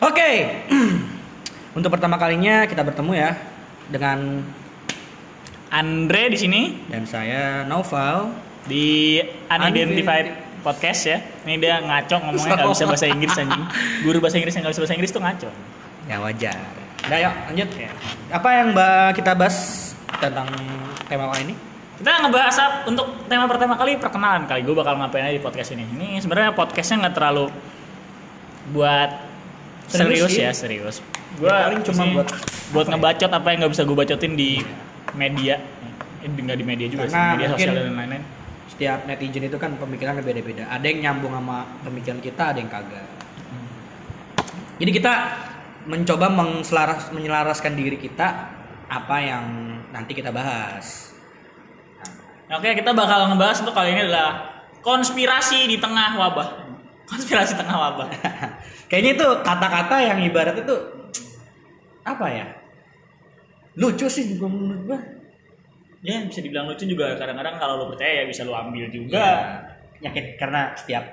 Oke. Untuk pertama kalinya kita bertemu ya dengan Andre di sini dan saya Noval. di Unidentified Podcast ya. Ini dia ngaco ngomongnya nggak bisa bahasa Inggris anjing. Guru bahasa Inggris yang nggak bisa bahasa Inggris tuh ngaco. Ya wajar. Nah, yuk lanjut. Apa yang Mbak kita bahas tentang tema kali ini? Kita ngebahas untuk tema pertama kali perkenalan kali. Gue bakal ngapain aja di podcast ini. Ini sebenarnya podcastnya nggak terlalu buat Serius serius, sih. ya serius. Gue Ya, paling cuma buat- buat ngebacot apa yang nggak bisa gue bacotin di media. Eh, nggak di media juga sih, Karena media sosial dan lain-lain. Setiap netizen itu kan pemikirannya beda-beda. Ada yang nyambung sama pemikiran kita, ada yang kagak. Jadi kita mencoba mengselaras, menyelaraskan diri kita apa yang nanti kita bahas. Oke, kita bakal ngebahas untuk kali ini adalah konspirasi di tengah wabah. Konspirasi tengah wabah. Kayaknya itu kata-kata yang ibarat itu apa ya? Lucu sih gua menurut gua. Ya, bisa dibilang lucu juga kadang-kadang kalau lo percaya ya bisa lo ambil juga. Ya, karena setiap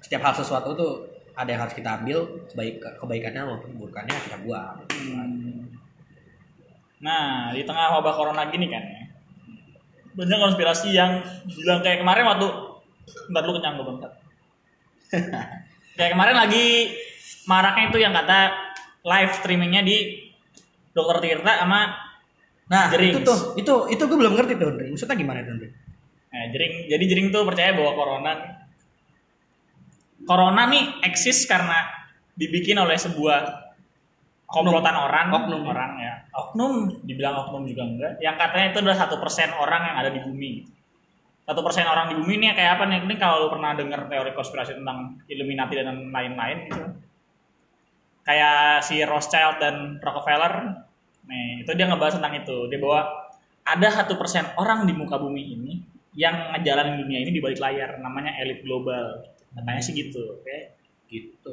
setiap hal sesuatu tuh ada yang harus kita ambil baik kebaikannya maupun keburukannya kita buang. Hmm. Nah, di tengah wabah corona gini kan ya. Banyak konspirasi yang bilang kayak kemarin waktu Bentar lu kenyang gue bentar. kayak kemarin lagi maraknya itu yang kata live streamingnya di Dokter Tirta sama Nah, Jerings. itu tuh, itu itu gue belum ngerti tuh, Andre. Maksudnya gimana tuh? Nah, jering, jadi jering tuh percaya bahwa corona corona nih eksis karena dibikin oleh sebuah komplotan orang, Oknum. orang ya, oknum, dibilang oknum juga enggak, yang katanya itu adalah satu persen orang yang ada di bumi. Satu persen orang di bumi ini kayak apa nih? Ini kalau lu pernah dengar teori konspirasi tentang Illuminati dan lain-lain gitu. Kayak si Rothschild dan Rockefeller, nih itu dia ngebahas tentang itu. Dia bahwa ada satu persen orang di muka bumi ini yang ngejalanin dunia ini di balik layar, namanya elit global. Katanya sih gitu, oke? Gitu.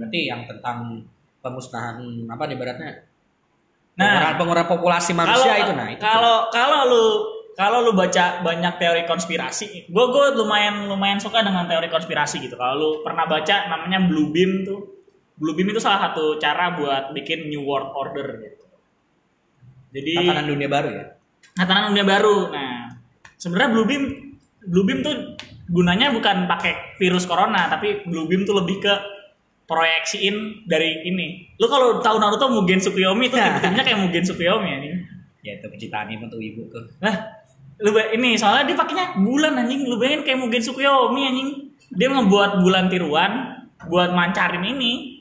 Berarti yang tentang pemusnahan apa nih ibaratnya? Nah, pengurangan, populasi manusia kalau, itu nah itu. Kalau kalau lu kalau lu baca banyak teori konspirasi, gue gue lumayan lumayan suka dengan teori konspirasi gitu. Kalau lu pernah baca namanya Blue Beam tuh, Blue Beam itu salah satu cara buat bikin New World Order gitu. Jadi tatanan dunia baru ya. tatanan dunia baru. Nah, sebenarnya Blue Beam Blue Beam tuh gunanya bukan pakai virus corona, tapi Blue Beam tuh lebih ke proyeksiin dari ini. Lu kalau tahu Naruto Mugen Tsukuyomi tuh tipe-tipenya kayak Mugen Tsukuyomi ya Ya itu ini untuk ibu tuh. Nah, lu ini soalnya dia pakainya bulan anjing, lu bayangin kayak Mugen Tsukuyomi anjing. Dia ngebuat bulan tiruan buat mancarin ini,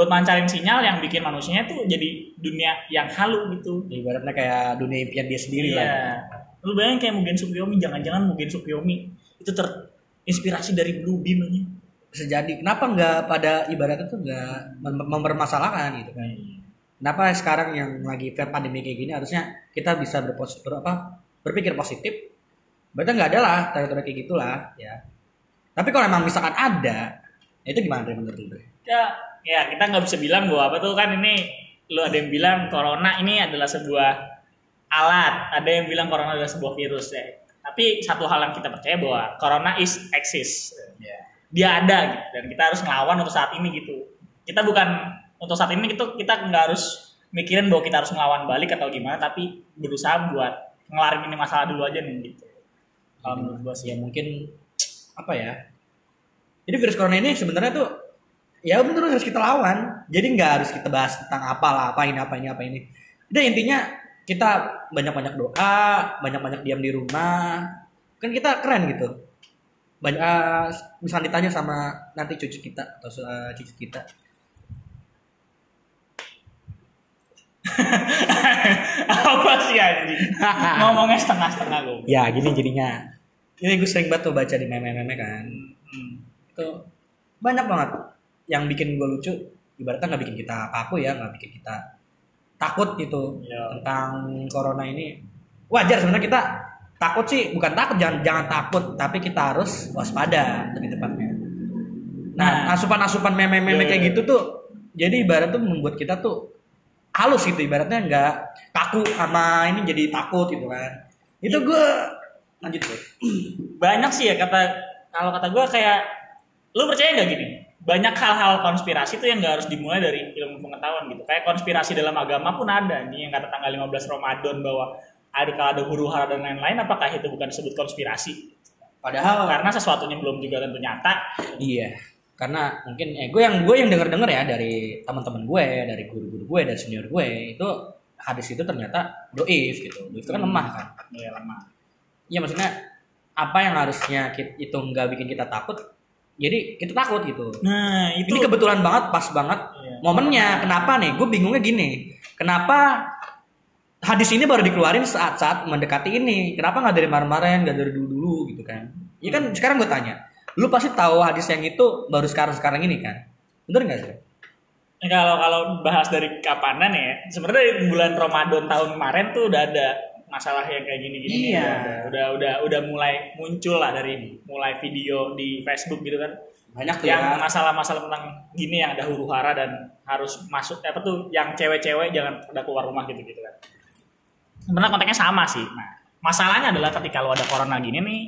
buat mancarin sinyal yang bikin manusianya tuh jadi dunia yang halu gitu. Ya, ibaratnya kayak dunia impian dia sendiri lah. Iya. Lu bayangin kayak Mugen Tsukuyomi, jangan-jangan Mugen Tsukuyomi itu terinspirasi dari Blue Beam anjing. Bisa jadi. Kenapa nggak pada ibaratnya tuh nggak mem- mempermasalahkan gitu kan? Kenapa sekarang yang lagi pandemi kayak gini harusnya kita bisa berpos ber- apa, berpikir positif? Berarti nggak ada lah teori-teori kayak gitulah ya. Tapi kalau emang misalkan ada, ya itu gimana menurut lu? Ya, ya kita nggak bisa bilang bahwa apa tuh kan ini lu ada yang bilang corona ini adalah sebuah alat, ada yang bilang corona adalah sebuah virus ya. Tapi satu hal yang kita percaya bahwa corona is exist. Dia ada gitu dan kita harus ngelawan untuk saat ini gitu. Kita bukan untuk saat ini itu kita nggak harus mikirin bahwa kita harus ngelawan balik atau gimana, tapi berusaha buat ngelarin ini masalah dulu aja nih gitu. Kalau menurut gua sih ya mungkin apa ya jadi virus corona ini sebenarnya tuh ya bener harus kita lawan. Jadi nggak harus kita bahas tentang apalah apa ini apa ini apa ini udah intinya kita banyak banyak doa banyak banyak diam di rumah. Kan kita keren gitu. Banyak eh, misalnya ditanya sama nanti cucu kita atau eh, cucu kita. Apa sih anjing? Ngomongnya setengah-setengah gue. ya gini jadinya. Ini gue sering banget tuh baca di meme-meme kan. Itu banyak banget yang bikin gue lucu ibaratnya nggak bikin kita kaku ya nggak bikin kita takut gitu Iya. tentang corona ini wajar sebenarnya kita takut sih bukan takut jangan jangan takut tapi kita harus waspada lebih tepatnya nah Nah. asupan-asupan meme-meme Iya, kayak iya. gitu tuh jadi ibarat tuh membuat kita tuh halus gitu ibaratnya nggak kaku sama ini jadi takut gitu kan itu gue lanjut tuh banyak sih ya kata kalau kata gue kayak lu percaya nggak gini banyak hal-hal konspirasi itu yang nggak harus dimulai dari ilmu pengetahuan gitu. Kayak konspirasi dalam agama pun ada nih yang kata tanggal 15 Ramadan bahwa ada kalau ada huru hara dan lain-lain apakah itu bukan disebut konspirasi? Padahal Karena sesuatunya belum juga tentu nyata. Iya, karena mungkin eh gue yang gue yang denger denger ya dari teman-teman gue, dari guru-guru gue, dari senior gue itu hadis itu ternyata doif gitu. Doif itu kan lemah kan. Ya lama. Iya maksudnya apa yang harusnya kita, itu nggak bikin kita takut, jadi kita takut gitu. Nah, itu Ini kebetulan banget, pas banget Iya. momennya. Kenapa nih? Gue bingungnya gini. Kenapa hadis ini baru dikeluarin saat-saat mendekati ini? Kenapa nggak dari kemarin-kemarin, nggak dari dulu-dulu gitu kan? Ya kan sekarang gue tanya. Lu pasti tahu hadis yang itu baru sekarang-sekarang ini kan? Bener nggak sih? Kalau kalau bahas dari kapanan ya, sebenarnya bulan Ramadan tahun kemarin tuh udah ada masalah yang kayak gini-gini. Iya. Udah, udah udah udah mulai muncul lah dari mulai video di Facebook gitu kan. Banyak tuh yang ya. masalah-masalah tentang gini yang ada huru hara dan harus masuk apa tuh yang cewek-cewek jangan pada keluar rumah gitu gitu kan. Sebenarnya konteksnya sama sih. Nah, masalahnya adalah ketika lu ada corona gini nih,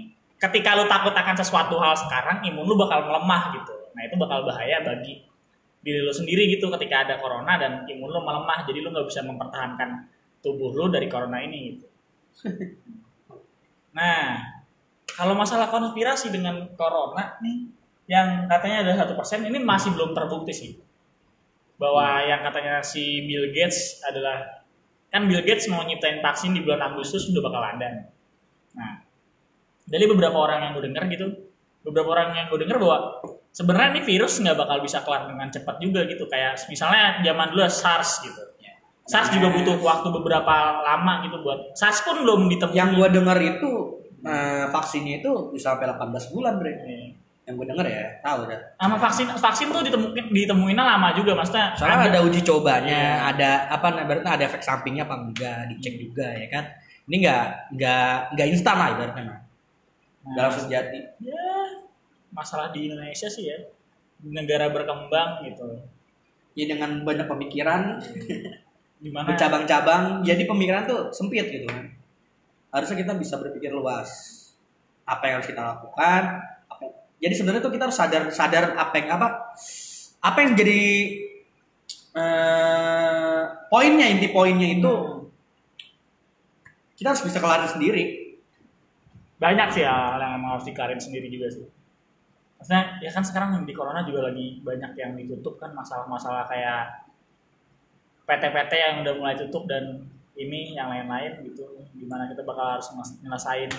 ketika lu takut akan sesuatu hal sekarang, imun lu bakal melemah gitu. Nah itu bakal bahaya bagi diri lu sendiri gitu ketika ada corona dan imun lu melemah, jadi lu nggak bisa mempertahankan tubuh lu dari corona ini gitu. Nah, kalau masalah konspirasi dengan corona nih, yang katanya ada satu persen ini masih belum terbukti sih bahwa yang katanya si Bill Gates adalah kan Bill Gates mau nyiptain vaksin di bulan Agustus udah bakal ada. Nah, dari beberapa orang yang gue denger gitu, beberapa orang yang gue denger bahwa sebenarnya ini virus nggak bakal bisa kelar dengan cepat juga gitu. Kayak misalnya zaman dulu SARS gitu. SARS juga butuh waktu beberapa lama gitu buat SARS pun belum ditemukan. Yang gue denger itu eh, vaksinnya itu bisa sampai 18 bulan, Bre. Yang gue denger ya, tahu dah. sama vaksin vaksin tuh ditemuin ditemuinnya lama juga maksudnya Soalnya ada, uji cobanya, ada apa berarti ada efek sampingnya apa enggak, dicek juga ya kan. Ini enggak enggak enggak instan lah ibaratnya. mah. Nah, langsung jadi. ya masalah di Indonesia sih ya negara berkembang gitu Ya dengan banyak pemikiran, di mana bercabang-cabang, jadi pemikiran tuh sempit gitu kan. Harusnya kita bisa berpikir luas. Apa yang harus kita lakukan? Apa, jadi sebenarnya tuh kita harus sadar sadar apa yang apa apa yang jadi eh, poinnya inti poinnya itu kita harus bisa kelarin sendiri. banyak sih hal yang emang harus dikarin sendiri juga sih maksudnya ya kan sekarang di corona juga lagi banyak yang ditutup kan masalah-masalah kayak PT-PT yang udah mulai tutup dan ini yang lain-lain gitu. Di mana kita bakal harus nyelesain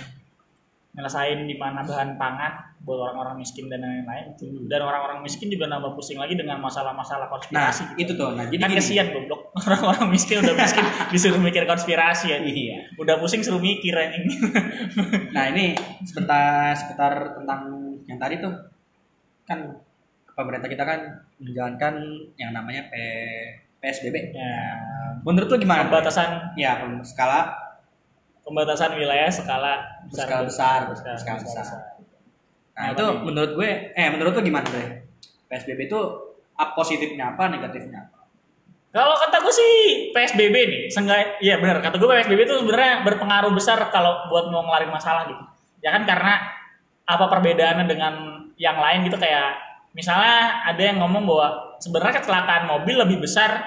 nyelesain di mana bahan pangan buat orang-orang miskin dan lain-lain dan orang-orang miskin juga nambah pusing lagi dengan masalah-masalah Nah, konspirasi itu tuh. Nah, jadi kan gini. kesian goblok. Orang-orang miskin udah miskin disuruh mikir konspirasi ya. Iya. udah pusing suruh mikir anjing. Nah, ini sebentar seputar tentang yang tadi tuh. Kan pemerintah kita kan menjalankan yang namanya P, PSBB. ya Menurut lu gimana? pembatasan Ya, skala pembatasan wilayah skala Skala besar, skala, skala besar. besar. Nah, Apa itu nih? menurut gue eh menurut lu gimana, Bre? PSBB itu up positifnya apa, negatifnya apa? Kalau kata gue sih PSBB nih, seenggak, iya benar. Kata gue PSBB itu sebenarnya berpengaruh besar kalau buat mau ngelarin masalah gitu. Ya kan karena apa perbedaannya dengan yang lain gitu kayak misalnya ada yang ngomong bahwa sebenarnya kecelakaan mobil lebih besar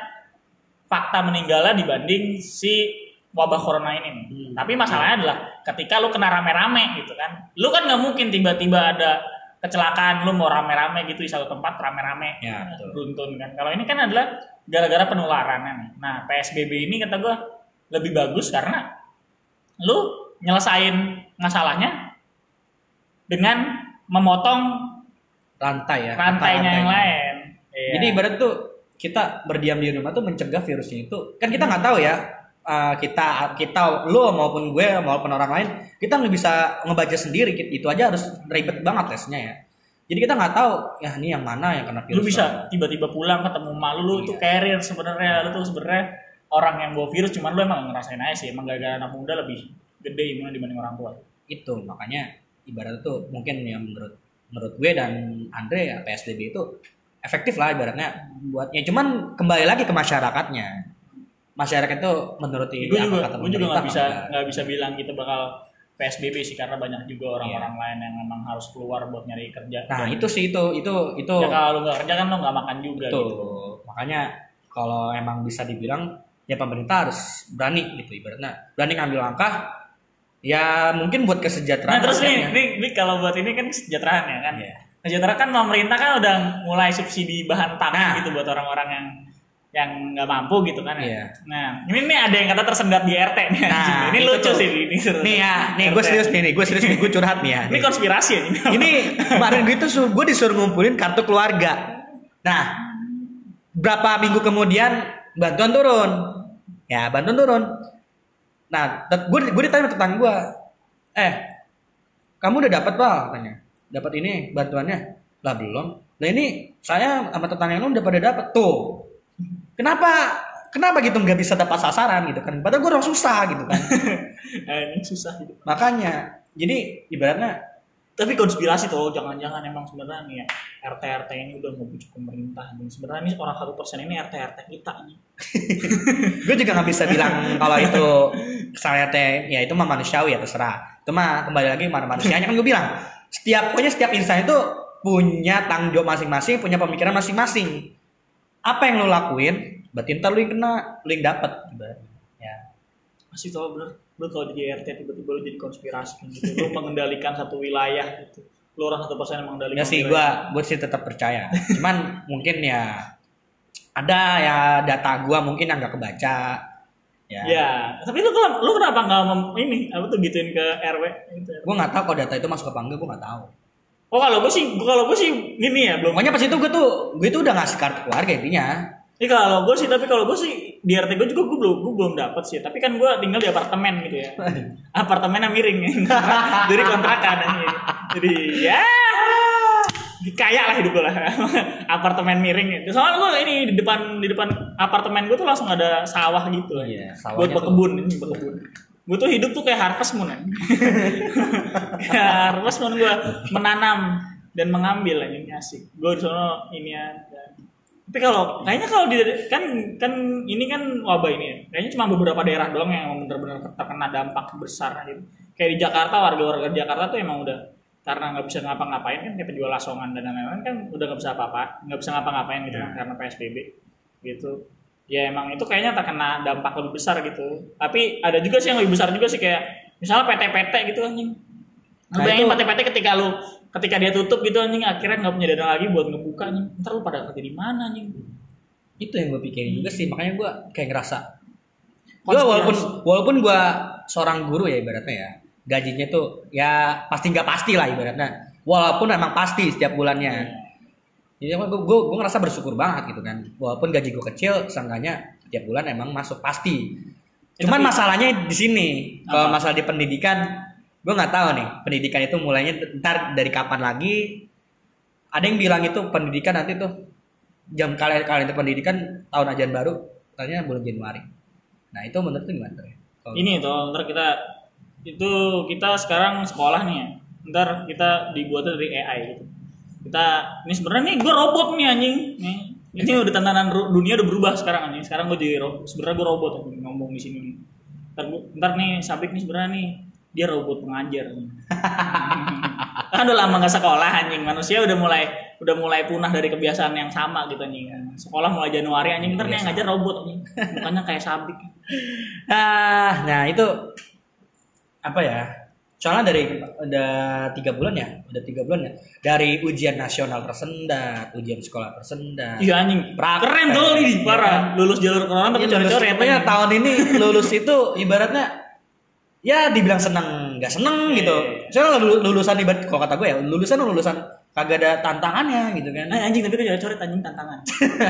fakta meninggalnya dibanding si wabah corona ini nih. Hmm. Tapi masalahnya adalah ketika lu kena rame-rame gitu kan, lu kan nggak mungkin tiba-tiba ada kecelakaan lu mau rame-rame gitu di satu tempat rame-rame Ya, beruntun kan. Kalau ini kan adalah gara-gara penularannya nih. Nah, PSBB ini kata gua lebih bagus karena lu nyelesain masalahnya dengan memotong Rantai ya. rantainya yang rantai-rantainya. lain. Iya. Jadi ibarat tuh kita berdiam di rumah tuh mencegah virusnya itu. Kan kita nggak tahu ya uh, kita kita lo maupun gue maupun orang lain kita nggak bisa ngebaca sendiri itu aja harus ribet banget tesnya ya. Jadi kita nggak tahu ya ini yang mana yang kena virus. lu bisa tiba-tiba pulang ketemu malu lu Iya. tuh carrier sebenarnya lu tuh sebenarnya orang yang bawa virus cuman lu emang ngerasain aja sih emang gara-gara anak muda lebih gede imunnya dibanding orang tua itu makanya ibaratnya tuh mungkin yang menurut menurut gue dan Andre ya PSBB itu efektif lah ibaratnya buatnya cuman kembali lagi ke masyarakatnya masyarakat itu menuruti gue juga kata gue juga nggak bisa nggak bisa bilang kita bakal PSBB sih karena banyak juga orang-orang lain yang memang harus keluar buat nyari kerja. Nah itu sih itu itu itu Ya kalau lu nggak kerja kan lu nggak makan juga Betul. gitu. Makanya kalau emang bisa dibilang ya pemerintah harus berani gitu ibaratnya berani ngambil langkah ya mungkin buat kesejahteraan Nah terus nih, nih, nih kalau buat ini kan kesejahteraan ya kan. Iya. Kesejahteraan kan pemerintah kan udah mulai subsidi bahan pangan Nah. gitu buat orang-orang yang yang nggak mampu gitu kan ya. Iya. Nah ini nih ada yang kata tersendat di RT nih. Nah, ini lucu tuh. sih ini. seru. nih ya nih gue serius nih nih gue serius nih gue curhat nih ya Ini nih. konspirasi ya ini. ini kemarin gue tuh gue disuruh ngumpulin kartu keluarga nah berapa minggu kemudian bantuan turun ya bantuan turun nah gue gue ditanya tetangga gue eh kamu udah dapat bal katanya dapat ini bantuannya? Lah belum. Nah ini saya sama tetangga yang lain udah pada dapat tuh. Kenapa? Kenapa gitu nggak bisa dapat sasaran gitu kan? Padahal gue orang susah gitu kan. Nah, ini susah gitu. makanya jadi ibaratnya Tapi konspirasi tuh, jangan-jangan emang sebenarnya nih ya RT RT ini udah ngebujuk pemerintah. Dan sebenarnya ini orang satu persen ini RT RT kita nih. gue juga nggak bisa bilang kalau itu kesalahan teh ya itu mah manusiawi ya terserah. Itu mah kembali lagi mana manusianya? Kan gue bilang setiap pokoknya setiap insan itu punya tanggung jawab masing-masing punya pemikiran masing-masing apa yang lo lakuin berarti ntar lo yang kena lo yang dapet ibaratnya. ya Masih tau bener, lu kalau jadi RT tiba-tiba lu jadi konspirasi gitu. Lu mengendalikan satu wilayah gitu. Lu orang satu persen yang mengendalikan. ya sih gue gue sih tetap percaya cuman mungkin ya ada ya data gue mungkin yang nggak kebaca ya, Ya, tapi lu kenapa, lu kenapa nggak mem- ini apa tuh gituin ke RW gitu. gue nggak tahu kalau data itu masuk apa enggak gue nggak tahu Oh kalau gue sih, kalau gue sih gini ya belum. pokoknya pas itu gue tuh gue tuh udah ngasih kartu keluarga intinya Ini kalau gue sih, tapi kalau gue sih di RT gue juga gue belum gue belum dapat sih. Tapi kan gue tinggal di apartemen gitu ya. Apartemennya miring ya. Dari kontrakan aja. Jadi ya kaya lah hidup gue lah. apartemen miring. ya. Soalnya gue ini di depan di depan apartemen gue tuh langsung ada sawah gitu. Iya, buat berkebun ini berkebun. Gue tuh hidup tuh kayak harvest moon. ya. Kayak harvest moon gue menanam dan mengambil aja ini asik. Gue di sono ini ya. Tapi kalau kayaknya kalau di kan kan ini kan wabah ini ya. Kayaknya cuma beberapa daerah doang yang benar-benar terkena dampak besar gitu. Kayak di Jakarta warga-warga Jakarta tuh emang udah karena nggak bisa ngapa-ngapain kan kayak penjual asongan dan lain-lain kan udah nggak bisa apa-apa nggak bisa ngapa-ngapain gitu kan karena PSBB gitu. Ya emang itu kayaknya terkena dampak lebih besar gitu. Tapi ada juga sih yang lebih besar juga sih kayak misalnya PT-PT gitu anjing. Nah, bayangin PT-PT ketika lu ketika dia tutup gitu anjing akhirnya nggak punya dana lagi buat ngebuka anjing. Ntar lu pada kerja di mana anjing? Itu yang gue pikirin juga sih makanya gue kayak ngerasa. Gue walaupun walaupun gue seorang guru ya ibaratnya ya gajinya tuh ya pasti nggak pasti lah ibaratnya. Walaupun emang pasti setiap bulannya. Jadi gue gue gue ngerasa bersyukur banget gitu kan. Walaupun gaji gue kecil seenggaknya tiap bulan emang masuk pasti. Ya, cuman tapi- masalahnya di sini kalau masalah di pendidikan gue nggak tahu nih pendidikan itu mulainya ntar dari kapan lagi. Ada yang bilang itu pendidikan nanti tuh jam kalian kalian itu pendidikan tahun ajaran baru katanya bulan Januari. Nah itu menurut gimana tuh ini tuh ntar kita itu kita sekarang sekolah nih ya. Ntar kita dibuatnya dari AI gitu. Kita ini sebenarnya nih gue robot nih anjing. Nih ini udah tantangan dunia udah berubah sekarang anjing. Sekarang gue jadi robot sebenarnya gue robot anjing, ngomong di sini ntar, ntar nih Sabik nih sebenarnya nih dia robot pengajar. Kan udah lama gak sekolah anjing. Manusia udah mulai udah mulai punah dari kebiasaan yang sama gitu anjing. Sekolah mulai Januari anjing. Ntar nih ngajar robot anjing. Mukanya kayak Sabik. Ah nah itu apa ya soalnya dari udah tiga bulan ya udah tiga bulan ya dari ujian nasional tersendat ujian sekolah tersendat Iya anjing. Praktek. Keren tuh ini Iya parah. kan? Lulus jalur corona tapi Iya, lulus- coret-coret. pokoknya tahun ini lulus itu ibaratnya ya dibilang seneng nggak seneng Iya. gitu soalnya lulu- lulusan ibarat kalau kata gue ya lulusan lulusan kagak ada tantangannya gitu kan Eh, anjing tapi kan coret-coret anjing tantangan.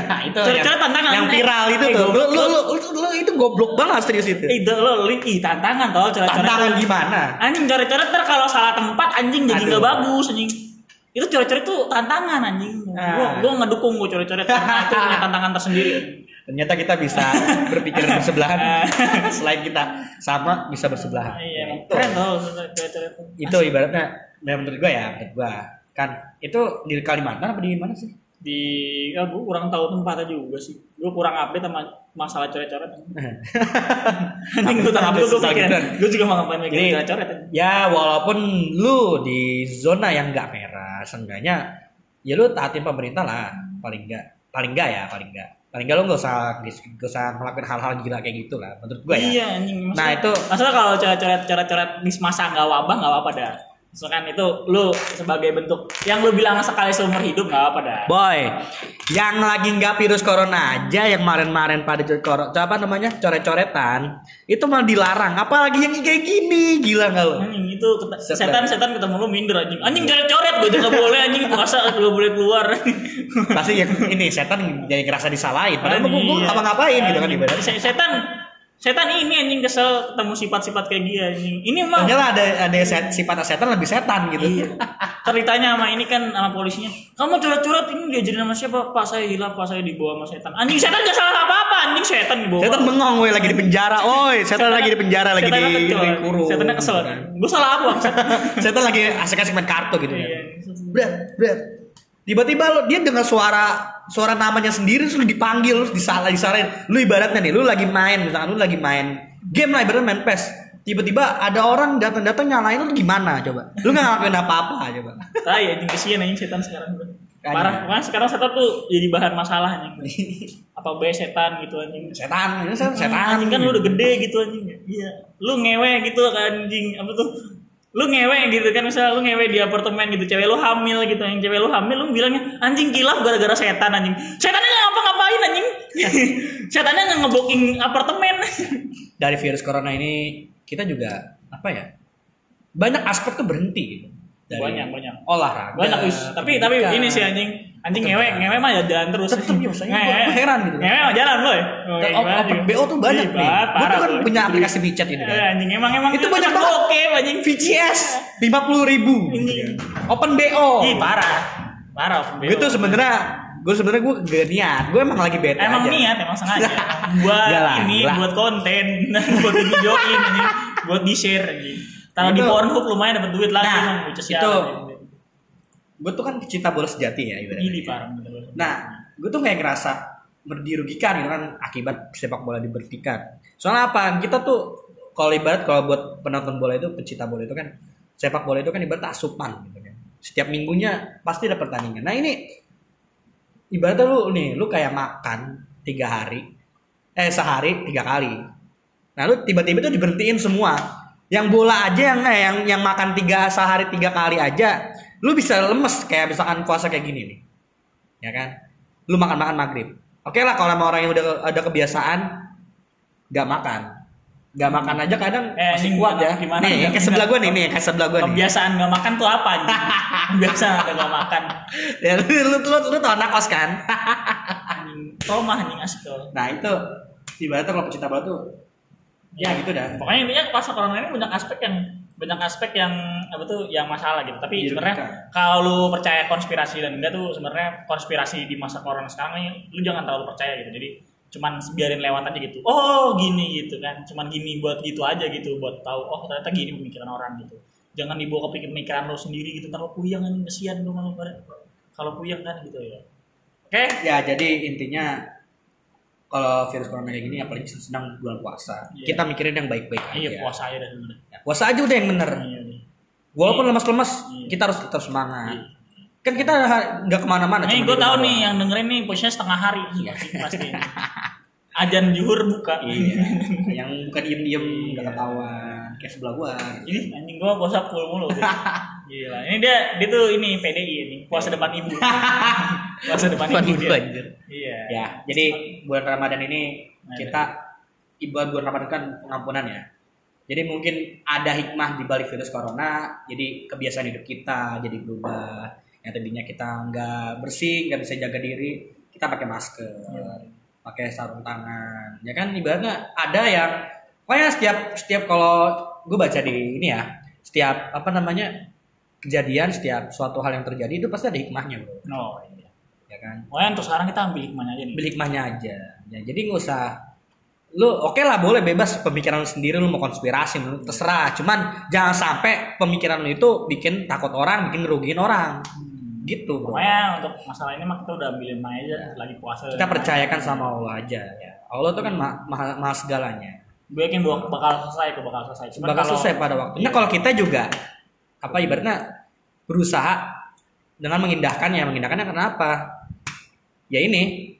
Nah, itu Coret-coret yang, tantangan. yang viral itu Eh, tuh lu, lu, lu, lu- lu itu goblok banget serius itu Eh, itu lo link ih tantangan tau coret-coret. tantangan gimana Anjing coret-coret ntar kalau salah tempat anjing jadi nggak bagus anjing. Itu coret-coret tuh tantangan anjing. Gua Ah. gua ngedukung gua coret-coret karena itu punya tantangan tersendiri. ternyata kita bisa berpikir bersebelahan selain kita sama bisa bersebelahan Iya, emang keren coret-coret. itu ibaratnya nah menurut gue ya menurut gue kan itu di Kalimantan apa di mana sih? Di ya gue kurang tahu tempatnya juga sih. Gue kurang update sama masalah coret-coret. Anjing gue update gue pikiran gue juga mau ngapain mikirin coret-coret anjing. ya walaupun lu di zona yang nggak merah seenggaknya ya lu taatin pemerintah lah. Paling nggak paling nggak ya paling nggak. Paling nggak lu nggak usah nggak usah ngelakuin hal-hal gila kayak gitu lah menurut gue ya. Iya anjing. Nah, itu- masalah kalau coret-coret coret-coret di masa nggak wabah nggak apa-apa dah misalkan itu lu sebagai bentuk yang lu bilang sekali seumur hidup nggak apa-apa dah Boy, yang lagi nggak virus corona aja yang kemarin-kemarin pada coret apa namanya coret-coretan itu malah dilarang. Apalagi yang kayak gini, gila nggak lo? anjing itu setan-setan ketemu lu minder anjing anjing coret-coret gue juga boleh anjing puasa gak boleh keluar Pasti yang ini setan jadi ngerasa disalahin. Padahal gue gue Iya. apa ngapain gitu kan ibaratnya. Se- setan setan ini anjing kesel ketemu sifat-sifat kayak dia anjing ini mah Ternyata ada ada set, sifat setan lebih setan gitu. Iya. Ceritanya sama ini kan sama polisinya. Kamu curhat-curhat ini diajarin sama siapa? Pak saya hilaf, pak saya dibawa sama setan. Anjing setan gak salah apa-apa, anjing setan dibawa. Setan bengong woi lagi di penjara. Woi, setan lagi di penjara lagi di, dikurung. Setannya kesel. Gue salah apa? Setan lagi asik-asik main kartu gitu Iya. kan. Bret, bret. Tiba-tiba lo dia dengar suara suara namanya sendiri terus lu dipanggil terus disalah disalahin. Lu ibaratnya nih, lu lagi main misalkan lu lagi main game lah ibaratnya main PES. Tiba-tiba ada orang datang-datang nyalain lu gimana coba? Lu nggak ngelakuin apa-apa coba. Tai anjing kesian anjing setan sekarang. Parah, makanya sekarang setan tuh jadi bahan masalah anjing. Apa bae setan gitu anjing. Setan, setan. setan. Anjing kan lu udah gede gitu anjing. Iya. Lu ngewe gitu kan anjing. Apa tuh? Lu ngewe gitu kan misalnya lu ngewe di apartemen gitu cewek lu hamil gitu yang cewek lu hamil lu bilangnya anjing kilaf gara-gara setan anjing setannya nggak ngapa-ngapain anjing setannya nggak ngebooking apartemen Dari virus corona ini kita juga apa ya? Banyak aspek tuh berhenti gitu. Dari Banyak, banyak. Olahraga. banyak tapi tapi ini sih anjing anjing ngewe ngewe mah ya jalan terus Tetep ya, maksudnya Ngewe. gua heran gitu. ngewe mah jalan boy Oh, open BO tuh banyak nih. Gue tuh kan punya aplikasi WeChat ini Eh, kan. anjing emang emang Itu banyak banget. oke anjing VCS 50 ribu. Ini. Open BO. Ih parah parah open Gue BO. tuh sebenarnya gue sebenarnya gue gak niat. Gue emang lagi bete Emang aja. niat, emang sengaja. buat Enggak lah, ini, enggak. buat konten, buat di videoin ini, buat di share. Kalau di Itu- Pornhub lumayan dapat duit lagi Nah, emang itu. Gue tuh kan pecinta bola sejati ya ibaratnya. Ini parah bener. Nah, gue tuh kayak ngerasa dirugikan gitu kan akibat sepak bola diberhentikan. Soalnya apa? Kita tuh kalau ibarat kalau buat penonton bola itu pecinta bola itu kan sepak bola itu kan ibarat asupan gitu kan. Setiap minggunya pasti ada pertandingan. Nah ini ibaratnya lu nih, lu kayak makan tiga hari, eh sehari tiga kali. Nah lu tiba-tiba tuh diberhentiin semua. Yang bola aja yang eh, yang yang makan tiga sehari tiga kali aja, lu bisa lemes kayak misalkan puasa kayak gini nih ya kan? Lu makan makan maghrib. Oke lah kalau sama orang yang udah ada kebiasaan nggak makan. Nggak makan aja kadang Eh, masih kuat ya. gimana? nih ke sebelah gue nih nih ke sebelah gue nih. Kebiasaan nggak makan tuh apa anjing? Kebiasaan ada nggak makan. ya, lu, lu, lu, lu tau anak kos kan trauma anjing asik tuh. nah itu. Ibaratnya kalau pecinta bola tuh ya gitu dah. Pokoknya intinya pas corona ini banyak aspek yang banyak aspek yang apa tuh yang masalah gitu. Tapi Iya, sebenarnya kalau lu percaya konspirasi dan enggak tuh sebenarnya konspirasi di masa corona sekarang ini lu jangan terlalu percaya gitu. Jadi cuman biarin lewat aja gitu. Oh, gini gitu kan. Cuman gini buat gitu aja gitu buat tahu oh ternyata gini pemikiran orang gitu. Jangan dibawa ke pemikiran lu sendiri gitu. Ntar lu puyeng kan kesian lu. Kalau puyeng kan gitu ya. Oke. ya jadi intinya kalau virus corona kayak gini apalagi sedang bulan puasa Iya. kita mikirin yang baik-baik aja Iya puasa aja dah sebenarnya. Ya, puasa aja udah yang bener Iya nih. walaupun lemas-lemas Iya. kita harus tetap semangat Iya. kan kita nggak ke mana-mana Nih gue tahu nih yang dengerin nih posisinya setengah hari pasti pasti. Ajan juhur buka. Iya. yang bukan diem-diem Iya. nggak ketahuan kayak sebelah gua. Ini anjing gua puasa full mulu. Gila. Ini dia dia tuh ini PDI ini, puasa depan ibu. puasa depan ibu dia. anjir. Iya. Ya, jadi bulan Ramadan ini Nah, kita ibarat bulan Ramadan kan pengampunan ya. Jadi mungkin ada hikmah di balik virus corona, jadi kebiasaan hidup kita jadi berubah. Yang tadinya kita nggak bersih, nggak bisa jaga diri, kita pakai masker, Iya. pakai sarung tangan. Ya kan ibaratnya ada yang pokoknya setiap setiap kalau gue baca di ini ya, setiap apa namanya kejadian, setiap suatu hal yang terjadi itu pasti ada hikmahnya, bro. No. Iya. Ya kan? Pokoknya untuk sekarang kita ambil hikmahnya aja nih. beli hikmahnya aja. Ya jadi nggak usah lu oke lah boleh bebas pemikiran lu sendiri lu mau konspirasi lu terserah. Cuman jangan sampai pemikiran lu itu bikin takut orang bikin ngerugiin orang. Gitu bro. Pokoknya untuk masalah ini mah kita udah ambilin aja lagi puasa. kita percayakan sama Allah aja. Ya. Allah tuh kan ma- maha, maha segalanya. Gue yakin bak- bakal selesai kok bakal selesai. Cuman bakal kalau- selesai pada waktunya. Kalau kita juga apa ibaratnya berusaha dengan mengindahkannya. Mengindahkannya kenapa ya ini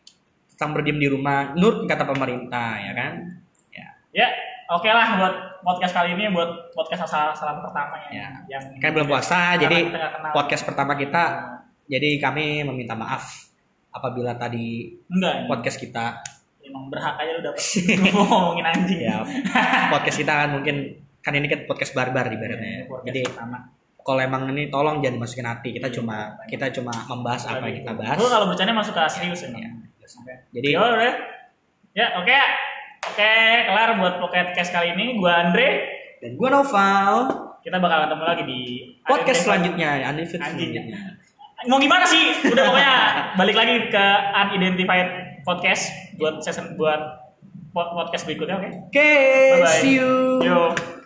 tetap berdiam di rumah nurut kata pemerintah ya kan ya Ya, oke lah buat podcast kali ini buat podcast asal salam pertama ya. Ya. Yang kan belum puasa jadi podcast pertama kita jadi kami meminta maaf apabila tadi enggak podcast kita emang berhak aja lu dapet ngomongin anjing ya podcast kita kan mungkin kan ini kan podcast barbar ibaratnya ya. Podcast jadi pertama. Kalau emang ini tolong jangan dimasukin hati kita cuma kita cuma membahas apa yang kita bahas Gue kalau bercanda masuk ke serius ya. Ya. Oke. jadi Ya udah. Ya, oke. Oke, kelar buat podcast kali ini. Gua Andre. dan gua Noval Kita bakal ketemu lagi di podcast selanjutnya Unlimited Anjing. selanjutnya Mau gimana sih? Udah pokoknya balik lagi ke unidentified podcast buat season buat pod- podcast berikutnya, oke? oke Bye-bye. see you Yo.